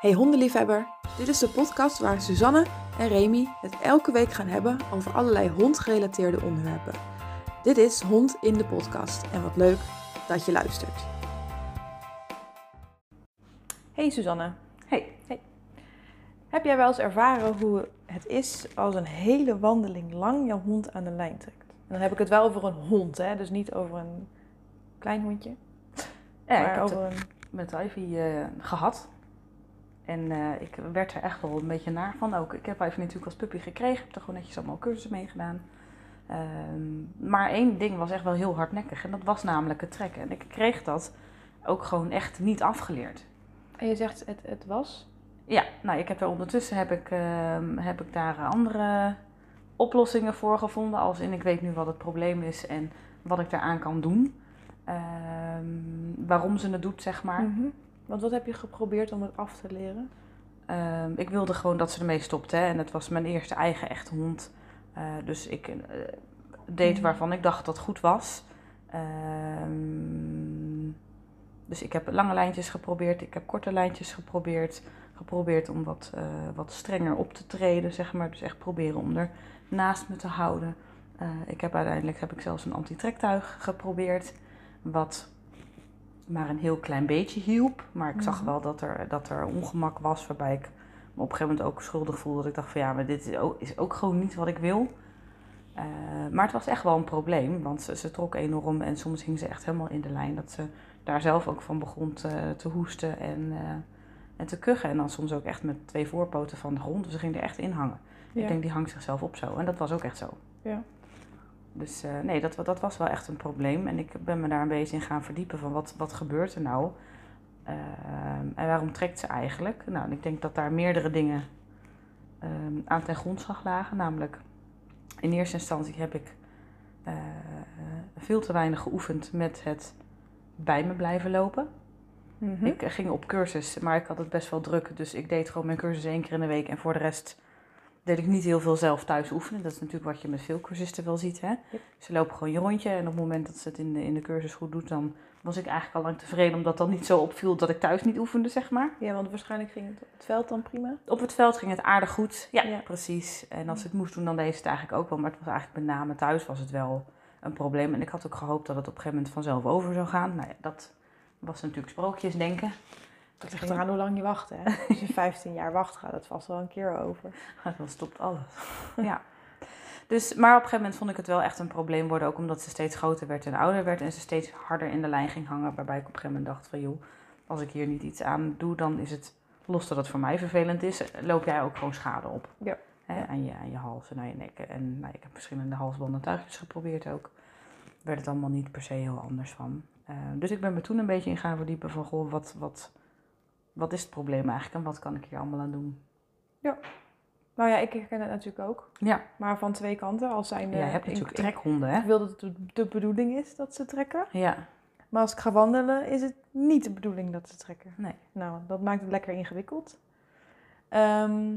Hey hondenliefhebber, dit is de podcast waar Suzanne en Remy het elke week gaan hebben over allerlei hondgerelateerde onderwerpen. Dit is Hond in de podcast en wat leuk dat je luistert. Hey Suzanne. Hey. hey. Heb jij wel eens ervaren hoe het is als een hele wandeling lang jouw hond aan de lijn trekt? En dan heb ik het wel over een hond, hè? dus niet over een klein hondje. Ja, ik maar heb over het een... met Ivy eh, gehad. En eh, ik werd er echt wel een beetje naar van ook. Ik heb Ivy natuurlijk als puppy gekregen. Heb er gewoon netjes allemaal cursussen mee gedaan. Ehm, maar één ding was echt wel heel hardnekkig. En dat was namelijk het trekken. En ik kreeg dat ook gewoon echt niet afgeleerd. En je zegt het, het was? Ja, nou, ik heb er ondertussen heb ik, ehm, heb ik daar andere oplossingen voor gevonden. Als in ik weet nu wat het probleem is en wat ik daaraan kan doen. Ehm, waarom ze het doet, zeg maar. Mhm. Want wat heb je geprobeerd om het af te leren? Ehm, ik wilde gewoon dat ze ermee stopte. Hè? En het was mijn eerste eigen echte hond. Eh, dus ik eh, deed Mhm. waarvan ik dacht dat goed was. Ehm, dus ik heb lange lijntjes geprobeerd. Ik heb korte lijntjes geprobeerd. Geprobeerd om wat, eh, wat strenger op te treden, zeg maar. Dus echt proberen om er naast me te houden. Ik heb uiteindelijk heb ik zelfs een antitrektuig geprobeerd. Wat maar een heel klein beetje hielp. Maar ik zag Mhm. wel dat er, dat er ongemak was. Waarbij ik me op een gegeven moment ook schuldig voelde. Dat ik dacht van ja, maar dit is ook, is ook gewoon niet wat ik wil. Eh, maar het was echt wel een probleem. Want ze, ze trok enorm. En soms hing ze echt helemaal in de lijn. Dat ze daar zelf ook van begon te, te hoesten en, eh, en te kuchen. En dan soms ook echt met twee voorpoten van de grond. Dus ze ging er echt in hangen. Ja. Ik denk die hangt zichzelf op zo. En dat was ook echt zo. Ja. Dus eh, nee, dat, dat was wel echt een probleem. En ik ben me daar een beetje in gaan verdiepen van wat, wat gebeurt er nou? Ehm, en waarom trekt ze eigenlijk? Nou, ik denk dat daar meerdere dingen ehm, aan ten grondslag lagen. Namelijk, in eerste instantie heb ik eh, veel te weinig geoefend met het bij me blijven lopen. Mhm. Ik eh, ging op cursus, maar ik had het best wel druk. Dus ik deed gewoon mijn cursus één keer in de week. En voor de rest deed ik niet heel veel zelf thuis oefenen. Dat is natuurlijk wat je met veel cursisten wel ziet. Hè? Yep. Ze lopen gewoon je rondje. En op het moment dat ze het in de, in de cursus goed doet, dan was ik eigenlijk al lang tevreden. Omdat dan niet zo opviel dat ik thuis niet oefende, zeg maar. Ja, want waarschijnlijk ging het op het veld dan prima. Op het veld ging het aardig goed. Ja, Ja. precies. En als ik het moest doen, dan deed ze het eigenlijk ook wel. Maar het was eigenlijk met name thuis was het wel een probleem. En ik had ook gehoopt dat het op een gegeven moment vanzelf over zou gaan. Nou ja, dat was natuurlijk sprookjesdenken. Het ligt eraan hoe lang je wacht, hè. Als je 15 jaar wacht, gaat het vast wel een keer over. Dan stopt alles. ja. Dus, maar op een gegeven moment vond ik het wel echt een probleem worden. Ook omdat ze steeds groter werd en ouder werd. En ze steeds harder in de lijn ging hangen. Waarbij ik op een gegeven moment dacht van joh, als ik hier niet iets aan doe, dan is het, los dat het voor mij vervelend is, loop jij ook gewoon schade op. Ja. Hè, aan, je, aan je hals en aan je nek. En nou, ik heb verschillende halsbanden tuigjes geprobeerd ook. Werd het allemaal niet per se heel anders van. Eh, dus ik ben me toen een beetje in gaan verdiepen van goh, wat, wat, wat is het probleem eigenlijk en wat kan ik hier allemaal aan doen? Nou ja, ik herken het natuurlijk ook. Ja, Maar van twee kanten. Als zijn, jij hebt natuurlijk trekhonden hè? Ik wil dat het de- bedoeling is dat ze trekken. Ja, Maar als ik ga wandelen, is het niet de bedoeling dat ze trekken. nee. Nou, dat maakt het lekker ingewikkeld. Ehm,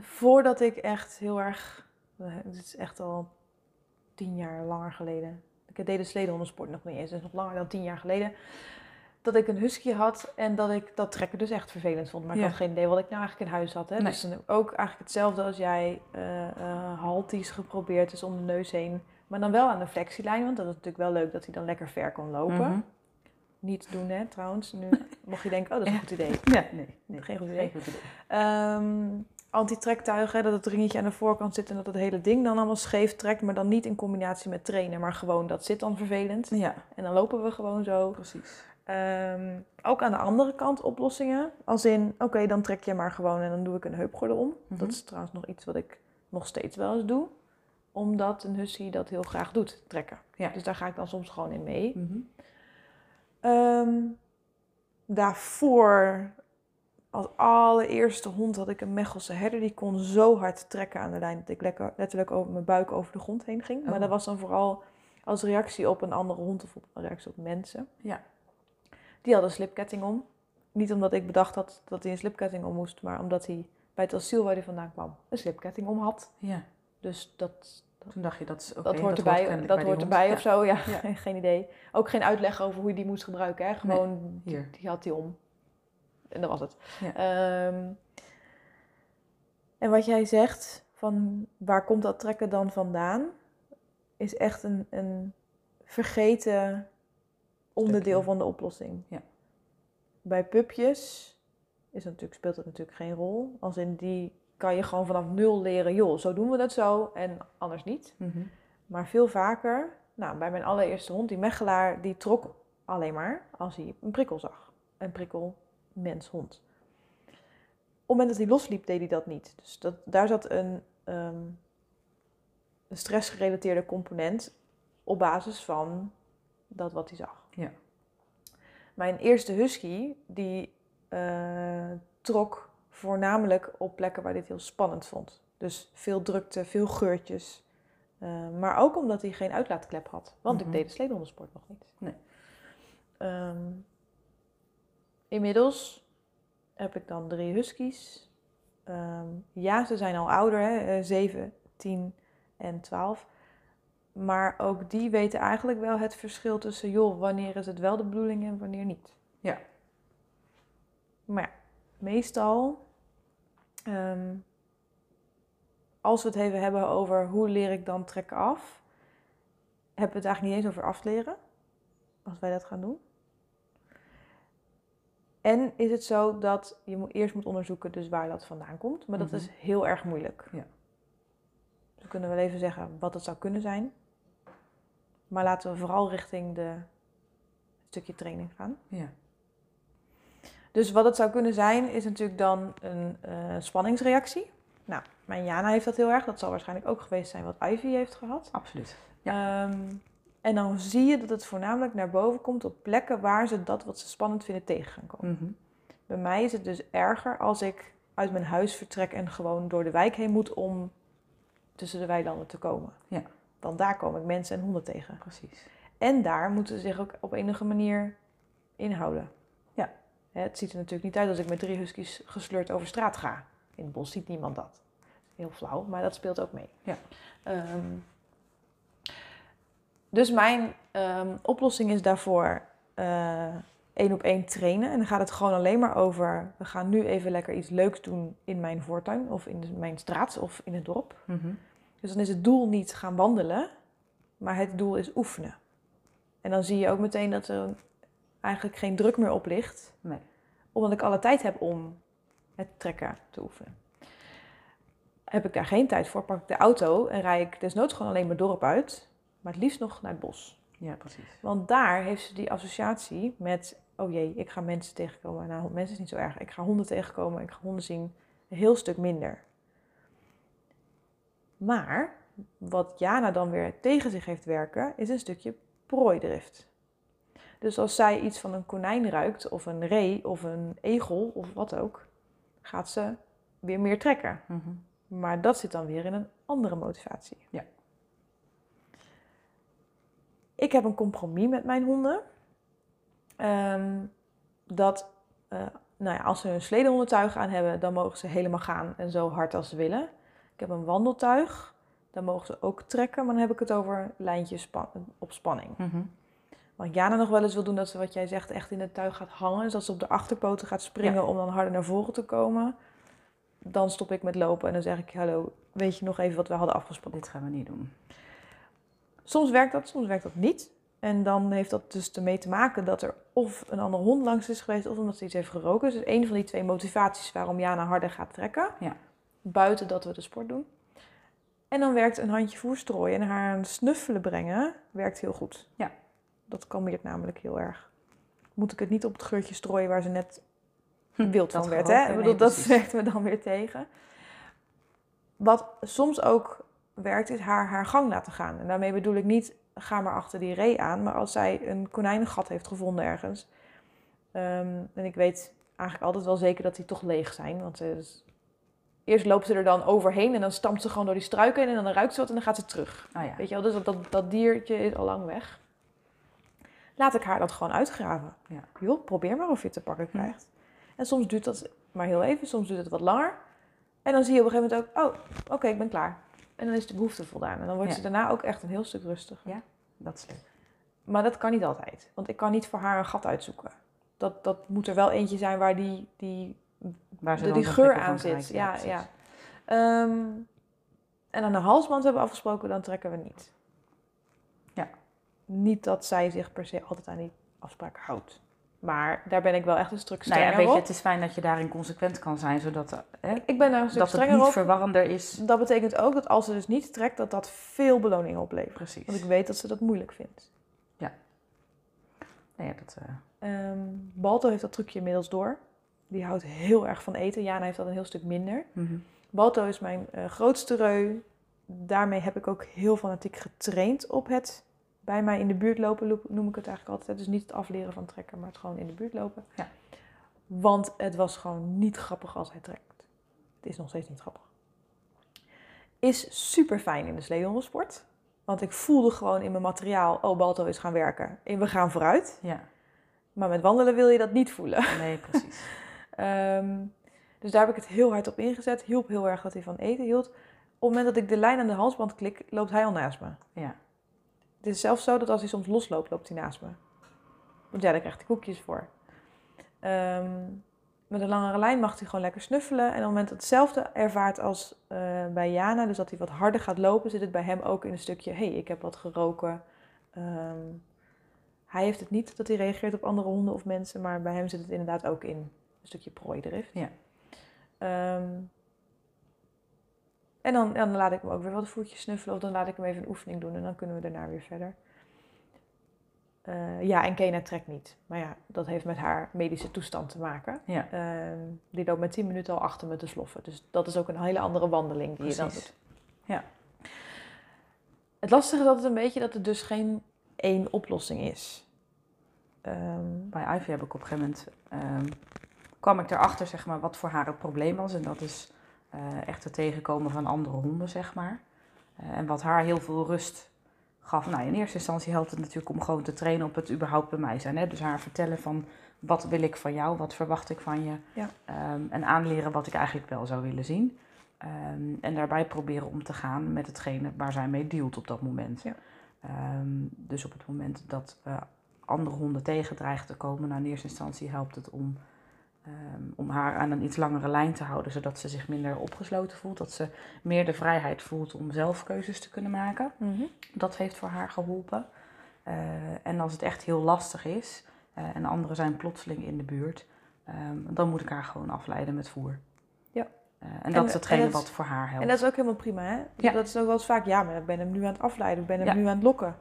voordat ik echt heel erg... Het is echt al tien jaar langer geleden. Ik deed de sledenhondensport nog niet eens. Dus nog langer dan tien jaar geleden. Dat ik een husky had en dat ik dat trekken dus echt vervelend vond. Maar ik Ja. had geen idee wat ik nou eigenlijk in huis had. Hè? Nee. Dus dan ook eigenlijk hetzelfde als jij eh, halties geprobeerd, dus om de neus heen. Maar dan wel aan de flexielijn, want dat is natuurlijk wel leuk dat hij dan lekker ver kon lopen. Mhm. Niet doen, hè, trouwens. Nu mocht je denken, oh, dat is een goed idee. Ja, nee. nee. Geen goed idee. Geen goed idee. Ehm Antitrektuigen, dat het ringetje aan de voorkant zit en dat het hele ding dan allemaal scheef trekt. Maar dan niet in combinatie met trainen, maar gewoon dat zit dan vervelend. Ja, En dan lopen we gewoon zo. precies. Ehm, ook aan de andere kant oplossingen. Als in, oké, dan trek je maar gewoon en dan doe ik een heupgordel om. Mhm. Dat is trouwens nog iets wat ik nog steeds wel eens doe. Omdat een husky dat heel graag doet, trekken. Ja. Dus daar ga ik dan soms gewoon in mee. Mhm. Ehm, daarvoor, als allereerste hond, had ik een Mechelse herder. Die kon zo hard trekken aan de lijn dat ik lekker, letterlijk over mijn buik over de grond heen ging. Maar Oh. dat was dan vooral als reactie op een andere hond of op een reactie op mensen. Ja. Die had een slipketting om. Niet omdat ik bedacht had dat hij een slipketting om moest, maar omdat hij bij het asiel waar hij vandaan kwam een slipketting om had. Ja. Dus dat, Toen dacht je, dat oké. dat hoort erbij, kennelijk dat bij hoort erbij of zo. Ja, Ja. geen idee. Ook geen uitleg over hoe je die moest gebruiken. Hè? Gewoon, hier. die, die had hij om. En dat was het. Ja. Ehm, en wat jij zegt, van waar komt dat trekken dan vandaan, is echt een, een vergeten onderdeel van de oplossing. Ja. Bij pupjes is natuurlijk, speelt het natuurlijk geen rol. Als in die kan je gewoon vanaf nul leren, joh, zo doen we dat zo en anders niet. Mhm. Maar veel vaker, nou, bij mijn allereerste hond, die Mechelaar, die trok alleen maar als hij een prikkel zag. Een prikkel, mens, hond. Op het moment dat hij losliep, deed hij dat niet. Dus dat, daar zat een, ehm, een stressgerelateerde component op basis van dat wat hij zag. Ja. Mijn eerste husky, die eh, trok voornamelijk op plekken waar het heel spannend vond. Dus veel drukte, veel geurtjes. Eh, maar ook omdat hij geen uitlaatklep had. Want Mhm. ik deed de sledenhondensport nog niet. Nee. Ehm, inmiddels heb ik dan drie huskies. Ehm, ja, ze zijn al ouder, hè? eh, 7, 10 en 12. Maar ook die weten eigenlijk wel het verschil tussen, joh, wanneer is het wel de bedoeling en wanneer niet. Ja. Maar ja, meestal, ehm, als we het even hebben over hoe leer ik dan trekken af, hebben we het eigenlijk niet eens over afleren, als wij dat gaan doen. En is het zo dat je moet, eerst moet onderzoeken dus waar dat vandaan komt, maar dat Mhm. is heel erg moeilijk. Ja. Dus we kunnen wel even zeggen wat het zou kunnen zijn, maar laten we vooral richting de stukje training gaan. Ja. Dus wat het zou kunnen zijn, is natuurlijk dan een eh, spanningsreactie. Nou, mijn Jana heeft dat heel erg. Dat zal waarschijnlijk ook geweest zijn wat Ivy heeft gehad. Absoluut. Ehm, en dan zie je dat het voornamelijk naar boven komt op plekken waar ze dat wat ze spannend vinden tegen gaan komen. Mhm. Bij mij is het dus erger als ik uit mijn huis vertrek en gewoon door de wijk heen moet om tussen de weilanden te komen. Ja. Want daar kom ik mensen en honden tegen. Precies. En daar moeten ze zich ook op enige manier inhouden. Ja. Het ziet er natuurlijk niet uit als ik met drie huskies gesleurd over straat ga. In het bos ziet niemand dat. Heel flauw, maar dat speelt ook mee. Ja. Ehm, dus mijn ehm, oplossing is daarvoor eh, één op één trainen. En dan gaat het gewoon alleen maar over... we gaan nu even lekker iets leuks doen in mijn voortuin... of in mijn straat of in het dorp. Mhm. Dus dan is het doel niet gaan wandelen, maar het doel is oefenen. En dan zie je ook meteen dat er eigenlijk geen druk meer op ligt, Nee. omdat ik alle tijd heb om het trekken te oefenen. Heb ik daar geen tijd voor, pak ik de auto en rij ik desnoods gewoon alleen mijn dorp uit, maar het liefst nog naar het bos. Ja, precies. Want daar heeft ze die associatie met, oh jee, ik ga mensen tegenkomen. Nou, mensen is niet zo erg. Ik ga honden tegenkomen, ik ga honden zien. Een heel stuk minder. Maar wat Jana dan weer tegen zich heeft werken, is een stukje prooidrift. Dus als zij iets van een konijn ruikt, of een ree, of een egel, of wat ook, gaat ze weer meer trekken. Mhm. Maar dat zit dan weer in een andere motivatie. Ja. Ik heb een compromis met mijn honden. Ehm, dat, eh, nou ja, als ze een sledenhondentuig aan hebben, dan mogen ze helemaal gaan en zo hard als ze willen. Ik heb een wandeltuig, dan mogen ze ook trekken, maar dan heb ik het over lijntjes span- op spanning. Mhm. Wat Jana nog wel eens wil doen, dat ze wat jij zegt echt in het tuig gaat hangen. Dus dat ze op de achterpoten gaat springen Ja. om dan harder naar voren te komen. Dan stop ik met lopen en dan zeg ik, hallo, weet je nog even wat we hadden afgesproken? Dit gaan we niet doen. Soms werkt dat, soms werkt dat niet. En dan heeft dat dus ermee te maken dat er of een andere hond langs is geweest... of omdat ze iets heeft geroken. Dus een van die twee motivaties waarom Jana harder gaat trekken. Ja. Buiten dat we de sport doen. En dan werkt een handje voerstrooien en haar aan snuffelen brengen... werkt heel goed. Ja. Dat kalmeert namelijk heel erg. Moet ik het niet op het geurtje strooien waar ze net Hm, wild van werd. Hè? Ik bedoel, dat werkt me dan weer tegen. Wat soms ook werkt, is haar haar gang laten gaan. En daarmee bedoel ik niet, ga maar achter die ree aan. Maar als zij een konijnengat heeft gevonden ergens. ehm, en ik weet eigenlijk altijd wel zeker dat die toch leeg zijn. Want ze eerst loopt ze er dan overheen en dan stampt ze gewoon door die struiken heen. En dan ruikt ze wat en dan gaat ze terug. Oh ja. Weet je wel, dus dat, dat, dat diertje is al lang weg. Laat ik haar dat gewoon uitgraven. Ja. Joh, probeer maar of je het te pakken krijgt. En soms duurt dat maar heel even, soms duurt het wat langer. En dan zie je op een gegeven moment ook, oh, oké, ik ben klaar. En dan is de behoefte voldaan. En dan wordt Ja. ze daarna ook echt een heel stuk rustiger. Ja. Dat is leuk. Maar dat kan niet altijd. Want ik kan niet voor haar een gat uitzoeken. dat, dat moet er wel eentje zijn waar die, die, Waar ze de- die geur aan zit. Ja, ja. Ehm, en aan de halsband hebben we afgesproken, dan trekken we niet. Ja. Niet dat zij zich per se altijd aan die afspraak houdt. Maar daar ben ik wel echt een stuk Nou ja, strenger weet je, het is fijn dat je daarin consequent kan zijn, zodat hè, Ik ben daar een stuk dat het strenger niet op. verwarrender is. Dat betekent ook dat als ze dus niet trekt, dat dat veel beloningen oplevert. Precies. Want ik weet dat ze dat moeilijk vindt. Nee, dat, eh, Ehm, Balto heeft dat trucje inmiddels door. Die houdt heel erg van eten. Jana heeft dat een heel stuk minder. mhm. Balto is mijn eh, grootste reu. Daarmee heb ik ook heel fanatiek getraind op het bij mij in de buurt lopen, lo- noem ik het eigenlijk altijd. Dus niet het afleren van trekken, maar het gewoon in de buurt lopen. Ja. Want het was gewoon niet grappig als hij trekt. Het is nog steeds niet grappig. Is super fijn in de sledenhondensport. Want ik voelde gewoon in mijn materiaal, oh Balto is gaan werken. En we gaan vooruit. Ja, Maar met wandelen wil je dat niet voelen. nee, precies. Ehm, dus daar heb ik het heel hard op ingezet. Hielp heel erg dat hij van eten hield. Op het moment dat ik de lijn aan de halsband klik, loopt hij al naast me. Ja, Het is zelfs zo dat als hij soms losloopt, loopt hij naast me. Want ja, daar krijgt hij koekjes voor. Ehm, met een langere lijn mag hij gewoon lekker snuffelen. En op het moment dat hetzelfde ervaart als eh, bij Jana, dus dat hij wat harder gaat lopen, zit het bij hem ook in een stukje, hé, hey, ik heb wat geroken. Ehm, hij heeft het niet dat hij reageert op andere honden of mensen, maar bij hem zit het inderdaad ook in stukje prooidrift. Ja. Ehm, en dan, dan laat ik hem ook weer wat voetjes snuffelen of dan laat ik hem even een oefening doen en dan kunnen we daarna weer verder. Eh, ja, en Kena trekt niet. Maar ja, dat heeft met haar medische toestand te maken. ja, Ehm, die loopt met 10 minuten al achter me te sloffen. Dus dat is ook een hele andere wandeling die je dan doet. Ja. Het lastige is altijd een beetje dat er dus geen één oplossing is. Ehm, bij Ivy heb ik op een gegeven moment, kwam ik erachter zeg maar, wat voor haar het probleem was. En dat is eh, echt het tegenkomen van andere honden, zeg maar. Eh, en wat haar heel veel rust gaf. Nou, in eerste instantie helpt het natuurlijk om gewoon te trainen op het überhaupt bij mij zijn. Hè? Dus haar vertellen van wat wil ik van jou, wat verwacht ik van je. Ja. Ehm, en aanleren wat ik eigenlijk wel zou willen zien. Ehm, en daarbij proberen om te gaan met hetgene waar zij mee dealt op dat moment. Ja. Ehm, dus op het moment dat we andere honden tegen dreigen te komen, nou in eerste instantie helpt het om, ehm, om haar aan een iets langere lijn te houden, zodat ze zich minder opgesloten voelt. Dat ze meer de vrijheid voelt om zelf keuzes te kunnen maken. mhm. Dat heeft voor haar geholpen. Eh, en als het echt heel lastig is eh, en anderen zijn plotseling in de buurt, ehm, dan moet ik haar gewoon afleiden met voer. Ja. Eh, en En- dat is hetgene en dat- wat voor haar helpt. En dat is ook helemaal prima, hè? Ja. Dat is ook wel eens vaak, ja, maar ik ben hem nu aan het afleiden, ik ben hem Ja. nu aan het lokken.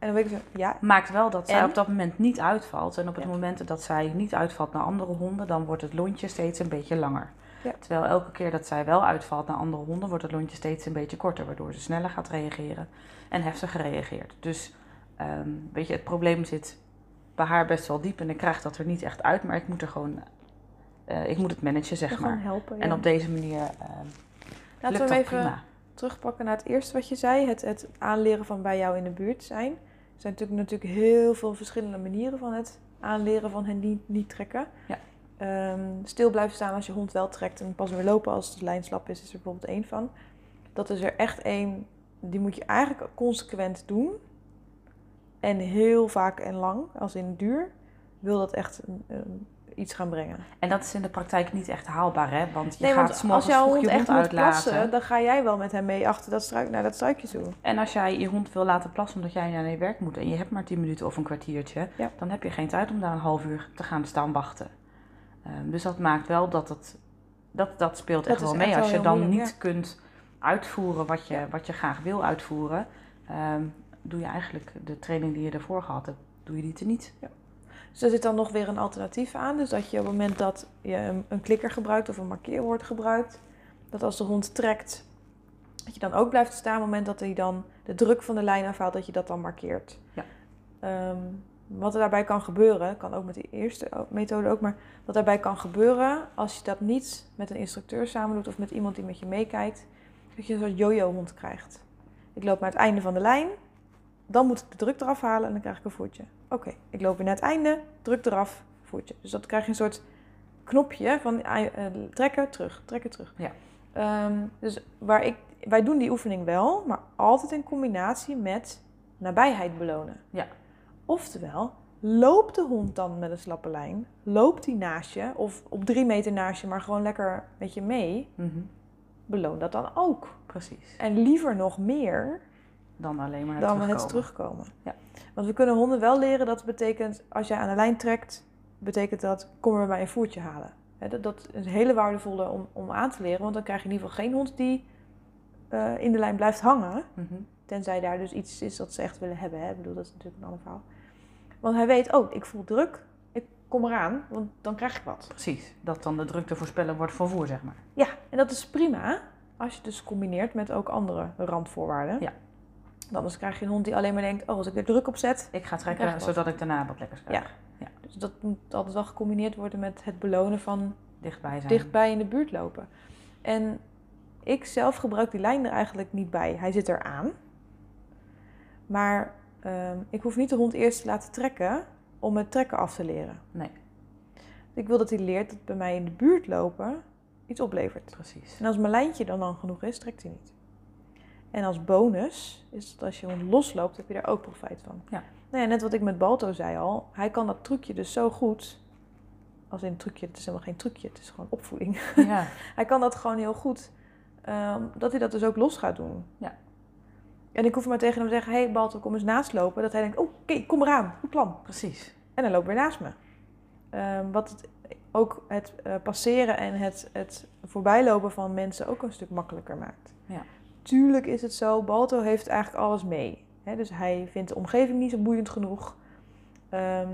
En dan weet ik zo, ja, Maakt wel dat zij op dat moment niet uitvalt. En op het Ja. moment dat zij niet uitvalt naar andere honden, dan wordt het lontje steeds een beetje langer. Ja. Terwijl elke keer dat zij wel uitvalt naar andere honden, wordt het lontje steeds een beetje korter. Waardoor ze sneller gaat reageren en heftiger reageert. Dus ehm, weet je, het probleem zit bij haar best wel diep. En ik krijg dat er niet echt uit, maar ik moet er gewoon... eh, ik moet het managen, zeg maar. helpen. En op deze manier ehm Laten lukt we dat even prima. terugpakken naar het eerste wat je zei. Het, het aanleren van bij jou in de buurt zijn. Er zijn natuurlijk, natuurlijk heel veel verschillende manieren van het aanleren van hen niet, niet trekken. Ja. Ehm, stil blijven staan als je hond wel trekt en pas weer lopen als de lijn slap is, is er bijvoorbeeld één van. Dat is er echt één, die moet je eigenlijk consequent doen. En heel vaak en lang, als in duur, wil dat echt een- een- iets gaan brengen. En dat is in de praktijk niet echt haalbaar, hè? Want je nee, gaat want als jouw hond je echt hond moet uitlaten. plassen, dan ga jij wel met hem mee achter dat struik, naar dat struikje toe. En als jij je hond wil laten plassen omdat jij naar je werk moet en je hebt maar 10 minuten of een kwartiertje, Ja. dan heb je geen tijd om daar een half uur te gaan staan wachten. Ehm, dus dat maakt wel dat het, dat, dat speelt Dat echt wel echt mee. wel Als je dan moeilijk, niet kunt uitvoeren wat je, wat je graag wil uitvoeren, ehm, doe je eigenlijk de training die je ervoor gehad hebt, doe je die te niet. Dus er zit dan nog weer een alternatief aan. Dus dat je op het moment dat je een, een klikker gebruikt of een markeerwoord gebruikt, dat als de hond trekt, dat je dan ook blijft staan op het moment dat hij dan de druk van de lijn afhaalt, dat je dat dan markeert. Ja. Ehm, wat er daarbij kan gebeuren, kan ook met die eerste methode ook, maar wat daarbij kan gebeuren als je dat niet met een instructeur samen doet of met iemand die met je meekijkt, dat je een soort yo-yo-hond krijgt. Ik loop naar het einde van de lijn, dan moet ik de druk eraf halen en dan krijg ik een voetje. Oké, ik loop weer naar het einde, druk eraf, voetje. Dus dat krijg je een soort knopje van eh, trekken, terug, trekken, terug. Ja. Ehm, dus waar ik, wij doen die oefening wel, maar altijd in combinatie met nabijheid belonen. Ja. Oftewel, loopt de hond dan met een slappe lijn, loopt hij naast je of op drie meter naast je, maar gewoon lekker met je mee, Mhm. beloon dat dan ook. Precies. En liever nog meer Dan alleen maar het dan terugkomen. het terugkomen. Ja. Want we kunnen honden wel leren dat betekent, als jij aan de lijn trekt, betekent dat, kom er bij een voertje halen. Dat, dat is een hele waardevolle om, om aan te leren, want dan krijg je in ieder geval geen hond die eh, in de lijn blijft hangen. Mhm. Tenzij daar dus iets is dat ze echt willen hebben. Hè? Ik bedoel, dat is natuurlijk een ander verhaal. Want hij weet, oh, ik voel druk, ik kom eraan, want dan krijg ik wat. Precies. Dat dan de drukte voorspellen wordt van voer, zeg maar. Ja, en dat is prima als je het dus combineert met ook andere randvoorwaarden. Ja. Dan anders krijg je een hond die alleen maar denkt, oh, als ik er druk op zet. Ik ga trekken zodat ik daarna wat lekkers krijg. Dus dat moet altijd wel gecombineerd worden met het belonen van Dichtbij zijn. dichtbij in de buurt lopen. En ik zelf gebruik die lijn er eigenlijk niet bij. Hij zit er aan. Maar ehm, ik hoef niet de hond eerst te laten trekken om het trekken af te leren. Nee, Ik wil dat hij leert dat bij mij in de buurt lopen iets oplevert. precies. En als mijn lijntje dan lang genoeg is, trekt hij niet. En als bonus is dat als je hond losloopt, heb je daar ook profijt van. Ja. Nou ja, net wat ik met Balto zei al. Hij kan dat trucje dus zo goed. Als in trucje, het is helemaal geen trucje, het is gewoon opvoeding. Ja, Hij kan dat gewoon heel goed. ehm, dat hij dat dus ook los gaat doen. Ja. En ik hoef maar tegen hem te zeggen, hé hey Balto, kom eens naast lopen. Dat hij denkt, oh, oké, kom eraan, goed plan. precies. En dan loopt weer naast me. Ehm, wat het, ook het eh, passeren en het, het voorbijlopen van mensen ook een stuk makkelijker maakt. Ja. Tuurlijk is het zo, Balto heeft eigenlijk alles mee. Dus hij vindt de omgeving niet zo boeiend genoeg. Ehm,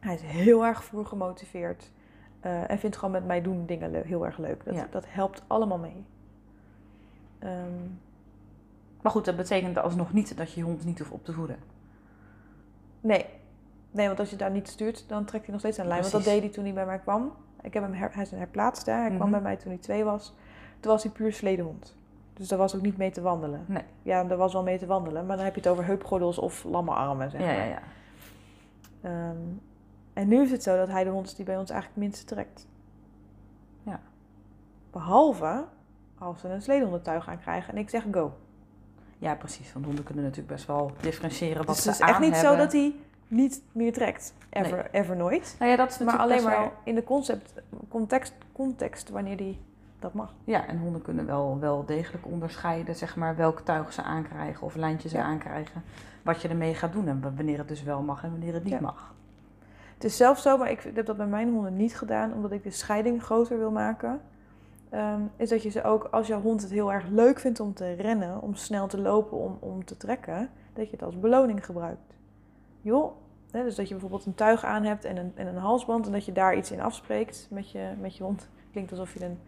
hij is heel erg voor gemotiveerd. eh, en vindt gewoon met mij doen dingen heel erg leuk. Dat, Ja. dat helpt allemaal mee. Ehm, Maar goed, dat betekent alsnog niet dat je je hond niet hoeft op te voeden. Nee. Nee, want als je daar niet stuurt, dan trekt hij nog steeds aan de lijn. Want dat deed hij toen hij bij mij kwam. Ik heb hem her- hij is een herplaatst, hè. Hij kwam Mhm. bij mij toen hij twee was. Toen was hij puur sledehond. Dus daar was ook niet mee te wandelen. Nee. Ja, daar was wel mee te wandelen. Maar dan heb je het over heupgordels of lamme armen, zeg Ja, maar. ja, ja. Ehm, en nu is het zo dat hij de hond is die bij ons eigenlijk het minste trekt. Ja. Behalve als ze een sledehondentuig aan krijgen en ik zeg go. Ja, precies. Want honden kunnen natuurlijk best wel differentiëren wat dus ze het is echt aan niet zo hebben. dat hij niet meer trekt. Ever, ever nooit. Nou ja, dat is Maar alleen maar wel- in de concept, context, context wanneer die dat mag. Ja, en honden kunnen wel, wel degelijk onderscheiden, zeg maar, welk tuig ze aankrijgen of lijntje ze Ja. aankrijgen. Wat je ermee gaat doen en wanneer het dus wel mag en wanneer het niet Ja. mag. Het is zelfs zo, maar ik heb dat bij mijn honden niet gedaan, omdat ik de scheiding groter wil maken. Ehm, is dat je ze ook, als jouw hond het heel erg leuk vindt om te rennen, om snel te lopen, om, om te trekken, dat je het als beloning gebruikt. Joh, hè, dus dat je bijvoorbeeld een tuig aan hebt en een, en een halsband en dat je daar iets in afspreekt met je, met je hond. Klinkt alsof je een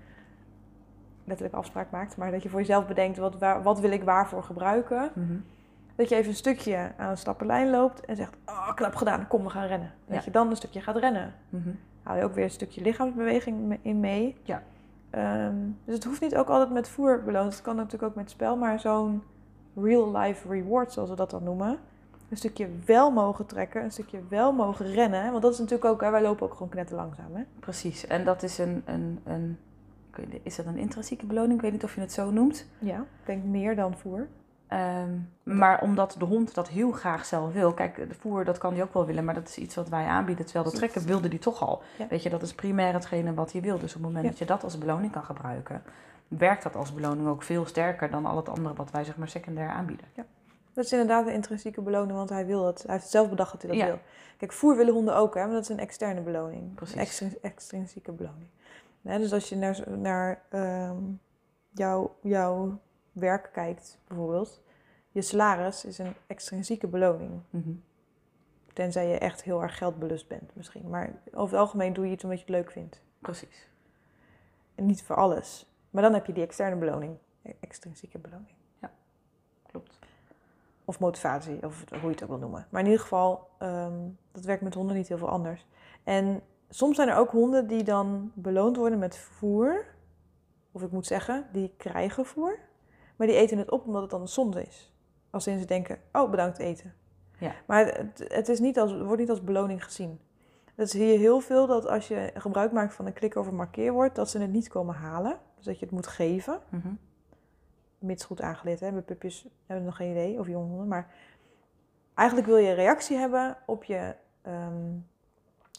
letterlijke afspraak maakt, maar dat je voor jezelf bedenkt, wat, waar, wat wil ik waarvoor gebruiken? Mhm. Dat je even een stukje aan een slappe lijn loopt en zegt, oh, knap gedaan, kom, we gaan rennen. Dat Ja. je dan een stukje gaat rennen. Mhm. Hou je ook weer een stukje lichaamsbeweging in mee. Ja. Ehm, dus het hoeft niet ook altijd met voer beloond. Het kan natuurlijk ook met spel, maar zo'n real-life reward, zoals we dat dan noemen. Een stukje wel mogen trekken, een stukje wel mogen rennen. Want dat is natuurlijk ook, hè, wij lopen ook gewoon knetter langzaam. Hè? Precies. En dat is een, een, een is dat een intrinsieke beloning? Ik weet niet of je het zo noemt. Ja, ik denk meer dan voer. Ehm, maar omdat de hond dat heel graag zelf wil. Kijk, de voer, dat kan hij ook wel willen, maar dat is iets wat wij aanbieden. Terwijl dat trekken wilde die toch al. Ja. Weet je, dat is primair hetgene wat hij wil. Dus op het moment Ja. dat je dat als beloning kan gebruiken, werkt dat als beloning ook veel sterker dan al het andere wat wij zeg maar secundair aanbieden. Dat is inderdaad een intrinsieke beloning, want hij wil dat. Hij heeft zelf bedacht dat hij dat Ja. wil. Kijk, voer willen honden ook, hè, maar dat is een externe beloning. Precies. Een extrin- extrinsieke beloning. Dus als je naar, naar ehm, jouw, jouw werk kijkt, bijvoorbeeld, je salaris is een extrinsieke beloning. Mhm. Tenzij je echt heel erg geldbelust bent, misschien. Maar over het algemeen doe je iets omdat je het leuk vindt. Precies. En niet voor alles. Maar dan heb je die externe beloning, e- extrinsieke beloning. Klopt. Of motivatie, of hoe je het ook wil noemen. Maar in ieder geval, ehm, dat werkt met honden niet heel veel anders. En soms zijn er ook honden die dan beloond worden met voer. Of ik moet zeggen, die krijgen voer. Maar die eten het op omdat het dan een zonde is. Als in ze denken, oh bedankt eten. Ja. Maar het, het, is niet als, wordt niet als beloning gezien. Dat zie je heel veel dat als je gebruik maakt van een klik over markeerwoord, dat ze het niet komen halen. Dus dat je het moet geven Mhm. mits goed aangeleerd. Hè? Bij pupjes hebben nog geen idee, of jonge honden. Maar eigenlijk wil je een reactie hebben op je ehm,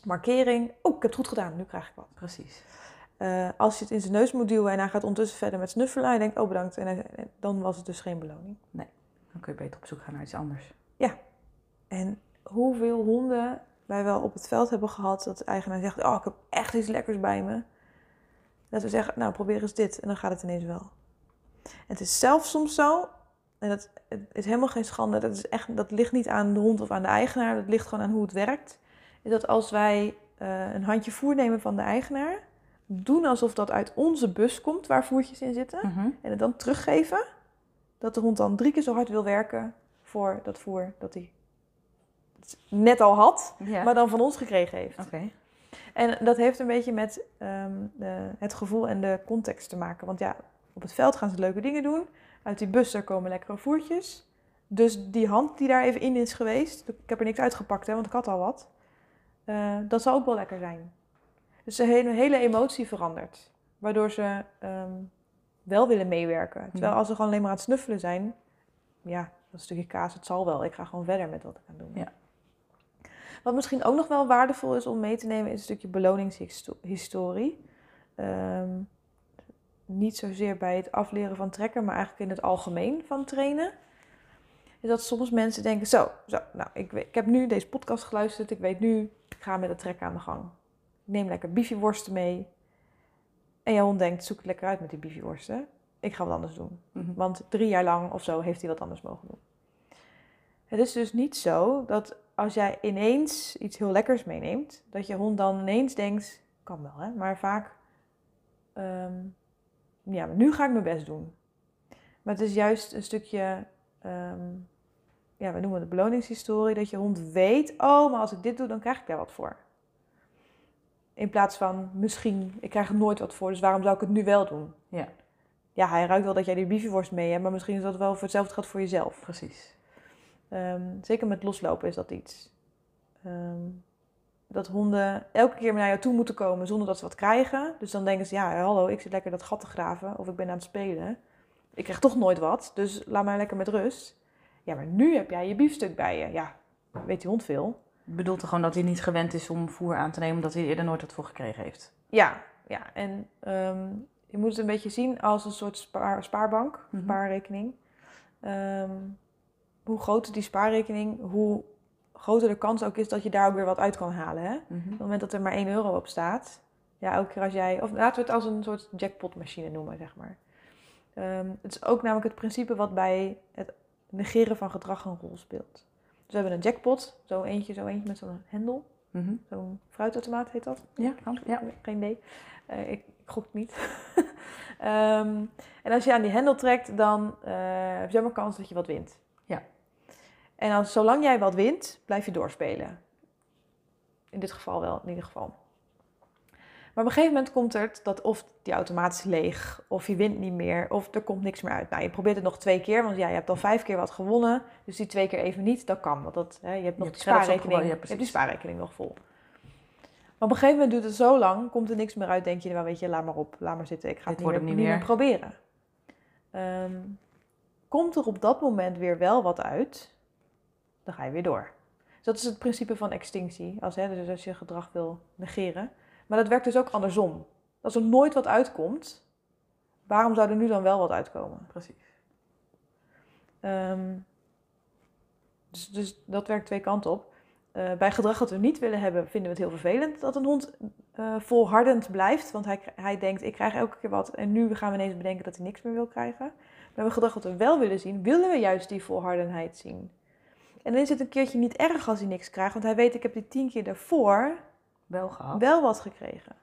markering. Oh, ik heb het goed gedaan, nu krijg ik wat. Precies. Eh, als je het in zijn neus moet duwen en hij gaat ondertussen verder met snuffelen en je denkt, oh bedankt, en hij- dan was het dus geen beloning. Dan kun je beter op zoek gaan naar iets anders. En hoeveel honden wij wel op het veld hebben gehad dat de eigenaar zegt, oh ik heb echt iets lekkers bij me. Dat we zeggen, nou probeer eens dit en dan gaat het ineens wel. En het is zelfs soms zo, en dat het is helemaal geen schande, dat, is echt, dat ligt niet aan de hond of aan de eigenaar, dat ligt gewoon aan hoe het werkt. Is dat als wij eh, een handje voer nemen van de eigenaar, doen alsof dat uit onze bus komt waar voertjes in zitten Mhm. en het dan teruggeven, dat de hond dan drie keer zo hard wil werken voor dat voer dat hij net al had, Ja. maar dan van ons gekregen heeft. Oké. En dat heeft een beetje met ehm, de, het gevoel en de context te maken. Want ja, op het veld gaan ze leuke dingen doen. Uit die bus daar komen lekkere voertjes. Dus die hand die daar even in is geweest, ik heb er niks uitgepakt, hè, want ik had al wat. Eh, dat zal ook wel lekker zijn. Dus de hele, hele emotie verandert. Waardoor ze ehm, wel willen meewerken. Terwijl Ja. als ze gewoon alleen maar aan het snuffelen zijn, ja, dat stukje kaas, het zal wel. Ik ga gewoon verder met wat ik aan het doen. ben. Ja. Wat misschien ook nog wel waardevol is om mee te nemen, is een stukje beloningshistorie. Ehm, niet zozeer bij het afleren van trekken, maar eigenlijk in het algemeen van trainen. Is dat soms mensen denken, zo, zo nou, ik, ik heb nu deze podcast geluisterd, ik weet nu, ga met het trekken aan de gang. Ik neem lekker biefieworsten mee. En jouw hond denkt, zoek het lekker uit met die biefieworsten. Ik ga wat anders doen. Mhm. Want drie jaar lang of zo heeft hij wat anders mogen doen. Het is dus niet zo dat als jij ineens iets heel lekkers meeneemt, dat je hond dan ineens denkt, kan wel hè, maar vaak, ehm, ja, maar nu ga ik mijn best doen. Maar het is juist een stukje, ehm, ja, we noemen het beloningshistorie, dat je hond weet, oh, maar als ik dit doe, dan krijg ik daar wat voor. In plaats van, misschien, ik krijg er nooit wat voor, dus waarom zou ik het nu wel doen? Ja. Ja, hij ruikt wel dat jij die biefieworst mee hebt, maar misschien is dat wel voor hetzelfde gaat voor jezelf. Precies. Ehm, zeker met loslopen is dat iets. Ehm, dat honden elke keer naar jou toe moeten komen zonder dat ze wat krijgen. Dus dan denken ze, ja, hallo, ik zit lekker dat gat te graven of ik ben aan het spelen. Ik krijg toch nooit wat, dus laat mij lekker met rust. Ja, maar nu heb jij je biefstuk bij je. Ja, weet die hond veel. Bedoelt er gewoon dat hij niet gewend is om voer aan te nemen, omdat hij eerder nooit wat voor gekregen heeft. Ja, ja. en ehm, je moet het een beetje zien als een soort spaar, spaarbank, Mhm. spaarrekening. Ehm, hoe groter die spaarrekening, hoe groter de kans ook is dat je daar ook weer wat uit kan halen. Hè? Mhm. Op het moment dat er maar 1 euro op staat, ja, elke keer als jij, of laten we het als een soort jackpotmachine noemen, zeg maar. Ehm, het is ook namelijk het principe wat bij het negeren van gedrag een rol speelt. Dus we hebben een jackpot, zo eentje, zo eentje met zo'n hendel, Mhm. zo'n fruitautomaat heet dat. Ja, kan. Ja. Geen idee. Eh, ik, ik gok het niet. Ehm, en als je aan die hendel trekt, dan heb je zomaar kans dat je wat wint. Ja. En als, zolang jij wat wint, blijf je doorspelen. In dit geval wel, in ieder geval. Maar op een gegeven moment komt er dat of die automaat is leeg, of je wint niet meer, of er komt niks meer uit. Nou, je probeert het nog twee keer, want ja, je hebt al vijf keer wat gewonnen. Dus die twee keer even niet, dat kan. Want dat, hè, je hebt nog die spaarrekening, ja, je hebt die spaarrekening nog vol. Maar op een gegeven moment duurt het zo lang, komt er niks meer uit, denk je, nou weet je, laat maar op, laat maar zitten. Ik ga Dit het niet meer, niet meer proberen. Ehm, komt er op dat moment weer wel wat uit, dan ga je weer door. Dus dat is het principe van extinctie, als, hè, dus als je gedrag wil negeren. Maar dat werkt dus ook andersom. Als er nooit wat uitkomt, waarom zou er nu dan wel wat uitkomen? Precies. Ehm, dus, dus dat werkt twee kanten op. Eh, bij gedrag dat we niet willen hebben, vinden we het heel vervelend dat een hond eh, volhardend blijft. Want hij, hij denkt, ik krijg elke keer wat en nu gaan we ineens bedenken dat hij niks meer wil krijgen. Maar bij gedrag dat we wel willen zien, willen we juist die volhardenheid zien. En dan is het een keertje niet erg als hij niks krijgt, want hij weet, ik heb die tien keer daarvoor Wel gehad. wel wat gekregen.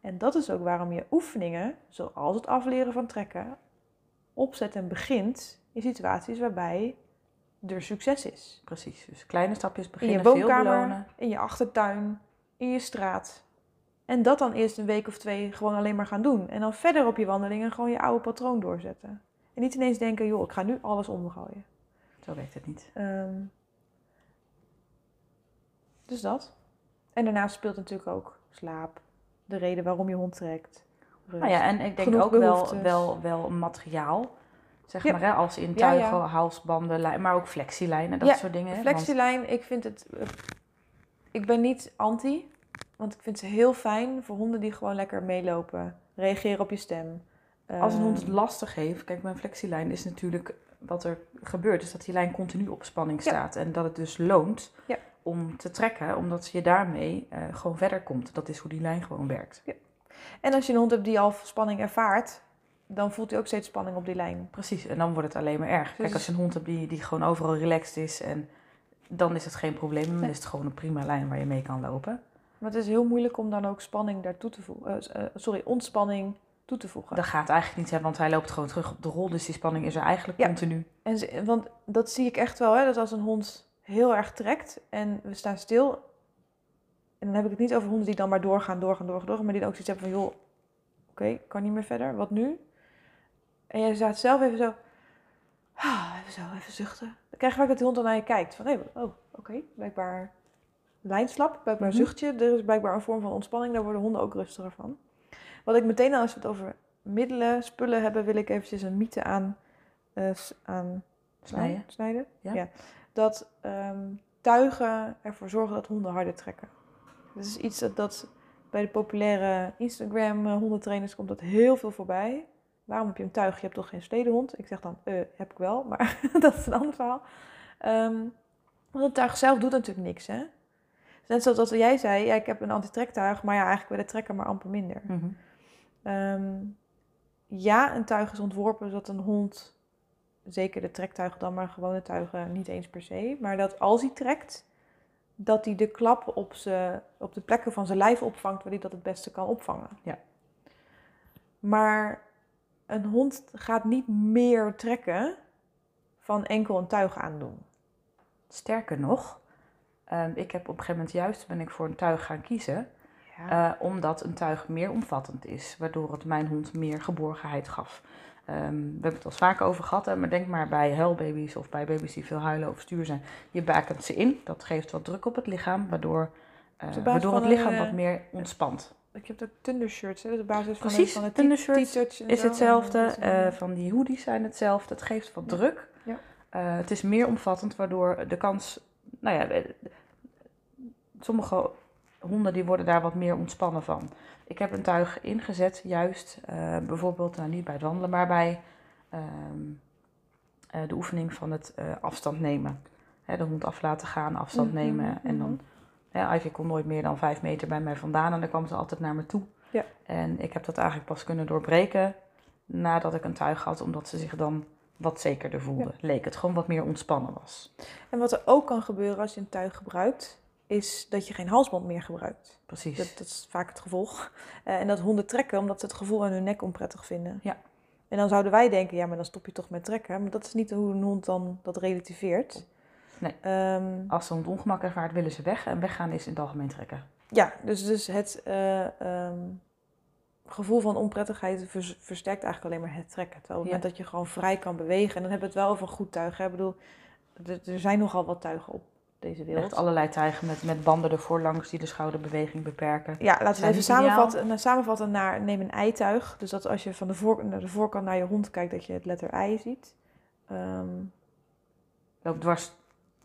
En dat is ook waarom je oefeningen, zoals het afleren van trekken, opzet en begint in situaties waarbij er succes is. Precies. Dus kleine stapjes In beginnen, je veel woonkamer, in je achtertuin, in je straat. En dat dan eerst een week of twee gewoon alleen maar gaan doen. En dan verder op je wandelingen gewoon je oude patroon doorzetten. En niet ineens denken, joh, ik ga nu alles omgooien. Zo werkt het niet. Ehm, dus dat. En daarnaast speelt natuurlijk ook slaap. De reden waarom je hond trekt. Rust. Nou ja, en ik denk ook wel, behoeftes. wel, wel materiaal. Zeg Ja. maar, hè, als in Ja, tuigen, ja. halsbanden, lijn- maar ook flexielijnen, dat Ja, soort dingen. Flexielijn, ik vind het eh, ik ben niet anti, want ik vind ze heel fijn voor honden die gewoon lekker meelopen, reageren op je stem. Als een hond het Ehm, lastig heeft, kijk, mijn flexielijn is natuurlijk wat er gebeurt, is dat die lijn continu op spanning Ja. staat. En dat het dus loont Ja. Om te trekken, omdat je daarmee eh, gewoon verder komt. Dat is hoe die lijn gewoon werkt. En als je een hond hebt die al spanning ervaart, dan voelt hij ook steeds spanning op die lijn. Precies, en dan wordt het alleen maar erg. Kijk, als je een hond hebt die, die gewoon overal relaxed is, en dan is het geen probleem. Dan Nee. is het gewoon een prima lijn waar je mee kan lopen. Maar het is heel moeilijk om dan ook spanning daartoe te voegen. eh, eh, sorry, ontspanning toe te voegen. Dat gaat eigenlijk niet, hè, want hij loopt gewoon terug op de rol. Dus die spanning is er eigenlijk Ja. continu. En want dat zie ik echt wel, hè, dat als een hond heel erg trekt en we staan stil. En dan heb ik het niet over honden die dan maar doorgaan, doorgaan, doorgaan, doorgaan. Maar die dan ook zoiets hebben van, joh, oké, kan niet meer verder, wat nu? En jij staat zelf even zo, ah, even zo, even zuchten. Dan krijg je vaak dat de hond dan naar je kijkt. Van, hé, oh, oké, blijkbaar lijnslap, blijkbaar Mhm. zuchtje. Er is blijkbaar een vorm van ontspanning, daar worden honden ook rustiger van. Wat ik meteen als we het over middelen, spullen hebben, wil ik eventjes een mythe aan, eh, aan Snijden. snijden. Ja. Dat ehm, tuigen ervoor zorgen dat honden harder trekken. Dat is iets dat, dat bij de populaire Instagram eh, hondentrainers komt dat heel veel voorbij. Waarom heb je een tuig? Je hebt toch geen stedenhond? Ik zeg dan, eh, heb ik wel, maar dat is een ander verhaal. Ehm, want een tuig zelf doet natuurlijk niks, hè? Net zoals dat jij zei, ja, ik heb een antitrektuig, maar ja, eigenlijk bij de trekker maar amper minder. Mhm. Ehm, ja, een tuig is ontworpen zodat een hond, zeker de trektuigen dan, maar gewone tuigen niet eens per se, maar dat als hij trekt, dat hij de klap op, z'n- op de plekken van zijn lijf opvangt waar hij dat het beste kan opvangen. Ja. Maar een hond gaat niet meer trekken van enkel een tuig aandoen. Sterker nog, ehm, ik heb op een gegeven moment juist ben ik voor een tuig gaan kiezen. Ja. Eh, omdat een tuig meer omvattend is, waardoor het mijn hond meer geborgenheid gaf. Ehm, we hebben het al vaker over gehad, hè, maar denk maar bij huilbaby's of bij baby's die veel huilen of stuur zijn. Je bakent ze in, dat geeft wat druk op het lichaam, waardoor, eh, waardoor het lichaam een, eh, wat meer ontspant. Ik heb ook Thundershirts, hè, dat is de basis van, Precies, de, van de t-shirts Is hetzelfde, eh, van die hoodies zijn hetzelfde, het geeft wat Ja. druk. Ja. Het is meer omvattend, waardoor de kans, nou ja, sommige honden die worden daar wat meer ontspannen van. Ik heb een tuig ingezet, juist eh, bijvoorbeeld, nou niet bij het wandelen, maar bij ehm, eh, de oefening van het eh, afstand nemen. Hè, de hond af laten gaan, afstand Mhm, nemen. En dan, mhm. hè, Ivy kon nooit meer dan vijf meter bij mij vandaan en dan kwam ze altijd naar me toe. Ja. En ik heb dat eigenlijk pas kunnen doorbreken nadat ik een tuig had, omdat ze zich dan wat zekerder voelde. Leek het gewoon wat meer ontspannen was. En wat er ook kan gebeuren als je een tuig gebruikt, is dat je geen halsband meer gebruikt. Precies. Dat, dat is vaak het gevolg. Eh, en dat honden trekken omdat ze het gevoel aan hun nek onprettig vinden. Ja. En dan zouden wij denken, ja, maar dan stop je toch met trekken. Maar dat is niet hoe een hond dan dat relativeert. Nee. Ehm, Als ze een ongemak ervaart, willen ze weg. En weggaan is in het algemeen trekken. ja, dus, dus het eh, ehm, gevoel van onprettigheid vers- versterkt eigenlijk alleen maar het trekken. Terwijl op het Ja. moment dat je gewoon vrij kan bewegen, en dan hebben we het wel over goed tuig. Hè? Ik bedoel, er zijn nogal wat tuigen op deze. Echt allerlei tuigen met, met banden ervoor langs die de schouderbeweging beperken. Ja, laten we even samenvatten, nou, samenvatten naar neem een eituig. Dus dat als je van de, voor, naar de voorkant naar je hond kijkt, dat je het letter ei ziet. Ehm, Loopt dwars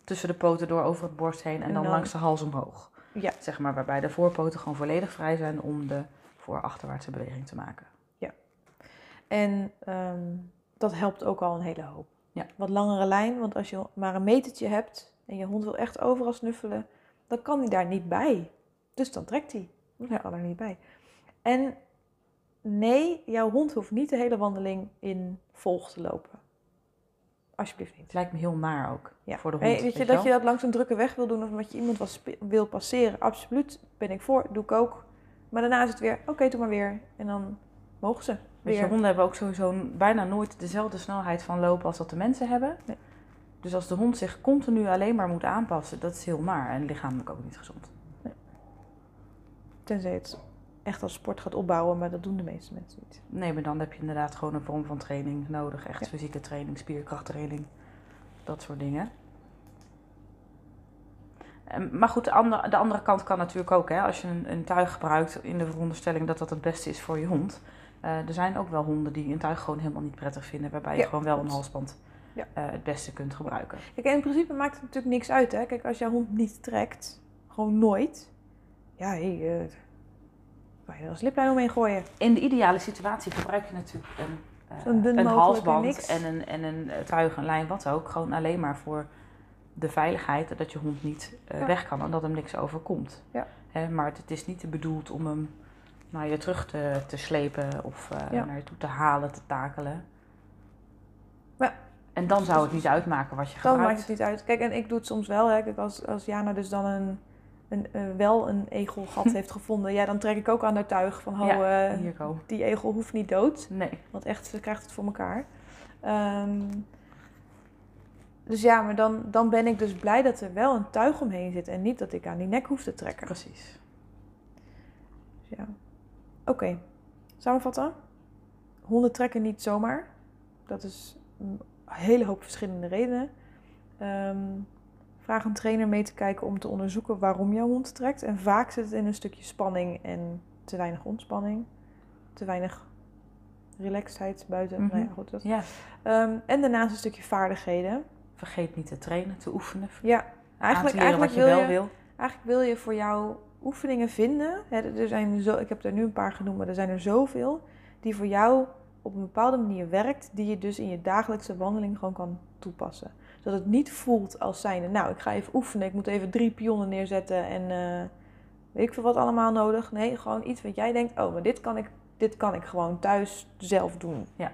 tussen de poten door over het borst heen en, En dan, dan- langs de hals omhoog. Ja. Zeg maar waarbij de voorpoten gewoon volledig vrij zijn om de voor-achterwaartse beweging te maken. en ehm, dat helpt ook al een hele hoop. Ja. Wat langere lijn, want als je maar een metertje hebt en je hond wil echt overal snuffelen, dan kan hij daar niet bij. Dus dan trekt hij. Dan kan er niet bij. En nee, jouw hond hoeft niet de hele wandeling in volg te lopen. Alsjeblieft niet. Het lijkt me heel naar ook Ja. voor de hond. Hey, weet je, dat je dat langs een drukke weg wil doen of omdat je iemand wat wil passeren, absoluut ben ik voor, doe ik ook. Maar daarna is het weer, oké, doe maar weer. En dan mogen ze Weet je, weer. honden hebben ook sowieso bijna nooit dezelfde snelheid van lopen als dat de mensen hebben. Nee. Dus als de hond zich continu alleen maar moet aanpassen, dat is heel naar en lichamelijk ook niet gezond. Tenzij het echt als sport gaat opbouwen, maar dat doen de meeste mensen niet. Nee, maar dan heb je inderdaad gewoon een vorm van training nodig. Echt Ja. fysieke training, spierkrachttraining, dat soort dingen. Ehm, Maar goed, de andere, de andere kant kan natuurlijk ook. Hè? Als je een, een tuig gebruikt in de veronderstelling dat dat het beste is voor je hond. Eh, er zijn ook wel honden die een tuig gewoon helemaal niet prettig vinden. Waarbij je gewoon wel een halsband Ja. eh, het beste kunt gebruiken. Kijk, en in principe maakt het natuurlijk niks uit. Hè? Kijk, als jouw hond niet trekt, gewoon nooit. Ja, hey, uh, kan je er een sliplijn omheen gooien. In de ideale situatie gebruik je natuurlijk een, uh, dun een halsband en een, en een eh, truig, een lijn, wat ook. Gewoon alleen maar voor de veiligheid dat je hond niet eh, Ja. weg kan en dat hem niks overkomt. Ja. Hè, maar het, het is niet bedoeld om hem naar je terug te, te slepen of eh, Ja. naar je toe te halen, te takelen. En dan zou het niet uitmaken wat je Dan gebruikt. maakt het niet uit. Kijk, en ik doe het soms wel. Hè. Kijk, als, als Jana dus dan een, een, eh, wel een egelgat heeft gevonden, ja, dan trek ik ook aan haar tuig van, ho, Ja, eh, die egel hoeft niet dood. Nee. Want echt, ze krijgt het voor elkaar. Ehm, dus ja, maar dan, dan ben ik dus blij dat er wel een tuig omheen zit en niet dat ik aan die nek hoef te trekken. Precies. Dus ja. Oké, samenvatten. Honden trekken niet zomaar. Dat is hele hoop verschillende redenen. Ehm, vraag een trainer mee te kijken om te onderzoeken waarom jouw hond trekt. En vaak zit het in een stukje spanning en te weinig ontspanning. Te weinig relaxedheid buiten. Mhm. Nou ja, goed, dat. Ja. Ehm, en daarnaast een stukje vaardigheden. Vergeet niet te trainen, te oefenen. Ja, eigenlijk, eigenlijk, wat je wil wel je, wil. eigenlijk wil je voor jouw oefeningen vinden. Hè, er zijn zo, ik heb er nu een paar genoemd, maar er zijn er zoveel. Die voor jou op een bepaalde manier werkt. Die je dus in je dagelijkse wandeling gewoon kan toepassen. Zodat het niet voelt als zijnde, nou ik ga even oefenen. Ik moet even drie pionnen neerzetten en eh, weet ik veel wat allemaal nodig. Nee, gewoon iets wat jij denkt, oh maar dit kan ik, dit kan ik gewoon thuis zelf doen. Ja.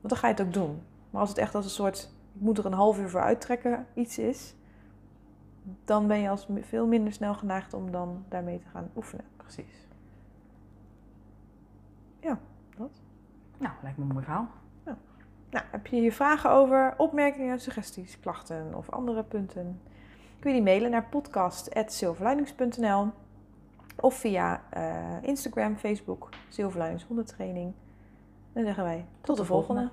Want dan ga je het ook doen. Maar als het echt als een soort, ik moet er een half uur voor uittrekken iets is, dan ben je als veel minder snel geneigd om dan daarmee te gaan oefenen. Precies. Ja, dat. Nou, lijkt me een mooi verhaal. Nou, heb je hier vragen over, opmerkingen, suggesties, klachten of andere punten? Kun je die mailen naar podcast.silverlinings.nl of via eh, Instagram, Facebook, Silverlinings Hondentraining. Dan zeggen wij tot, de volgende.